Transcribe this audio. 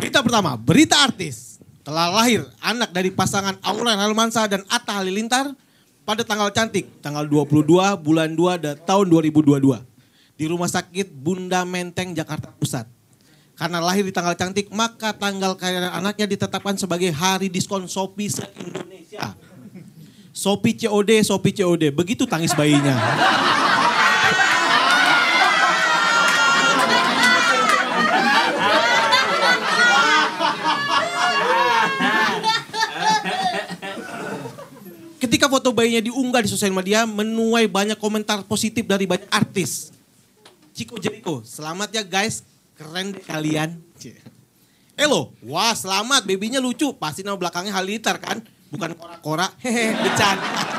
Berita pertama, berita artis. Telah lahir anak dari pasangan Aurel Hermansyah dan Atta Halilintar pada tanggal cantik, tanggal 22 bulan 2 da- tahun 2022. Di Rumah Sakit Bunda Menteng, Jakarta Pusat. Karena lahir di tanggal cantik, maka tanggal kelahiran anaknya ditetapkan sebagai hari diskon Shopee se-Indonesia. Shopee COD, Shopee COD. Begitu tangis bayinya. Ketika foto bayinya diunggah di sosial media, menuai banyak komentar positif dari banyak artis. Chico Jericho, selamat ya guys, keren deh kalian. Elo, wah selamat, babynya lucu. Pasti nama belakangnya Halilintar kan? Bukan kora-kora, hehe, bercanda.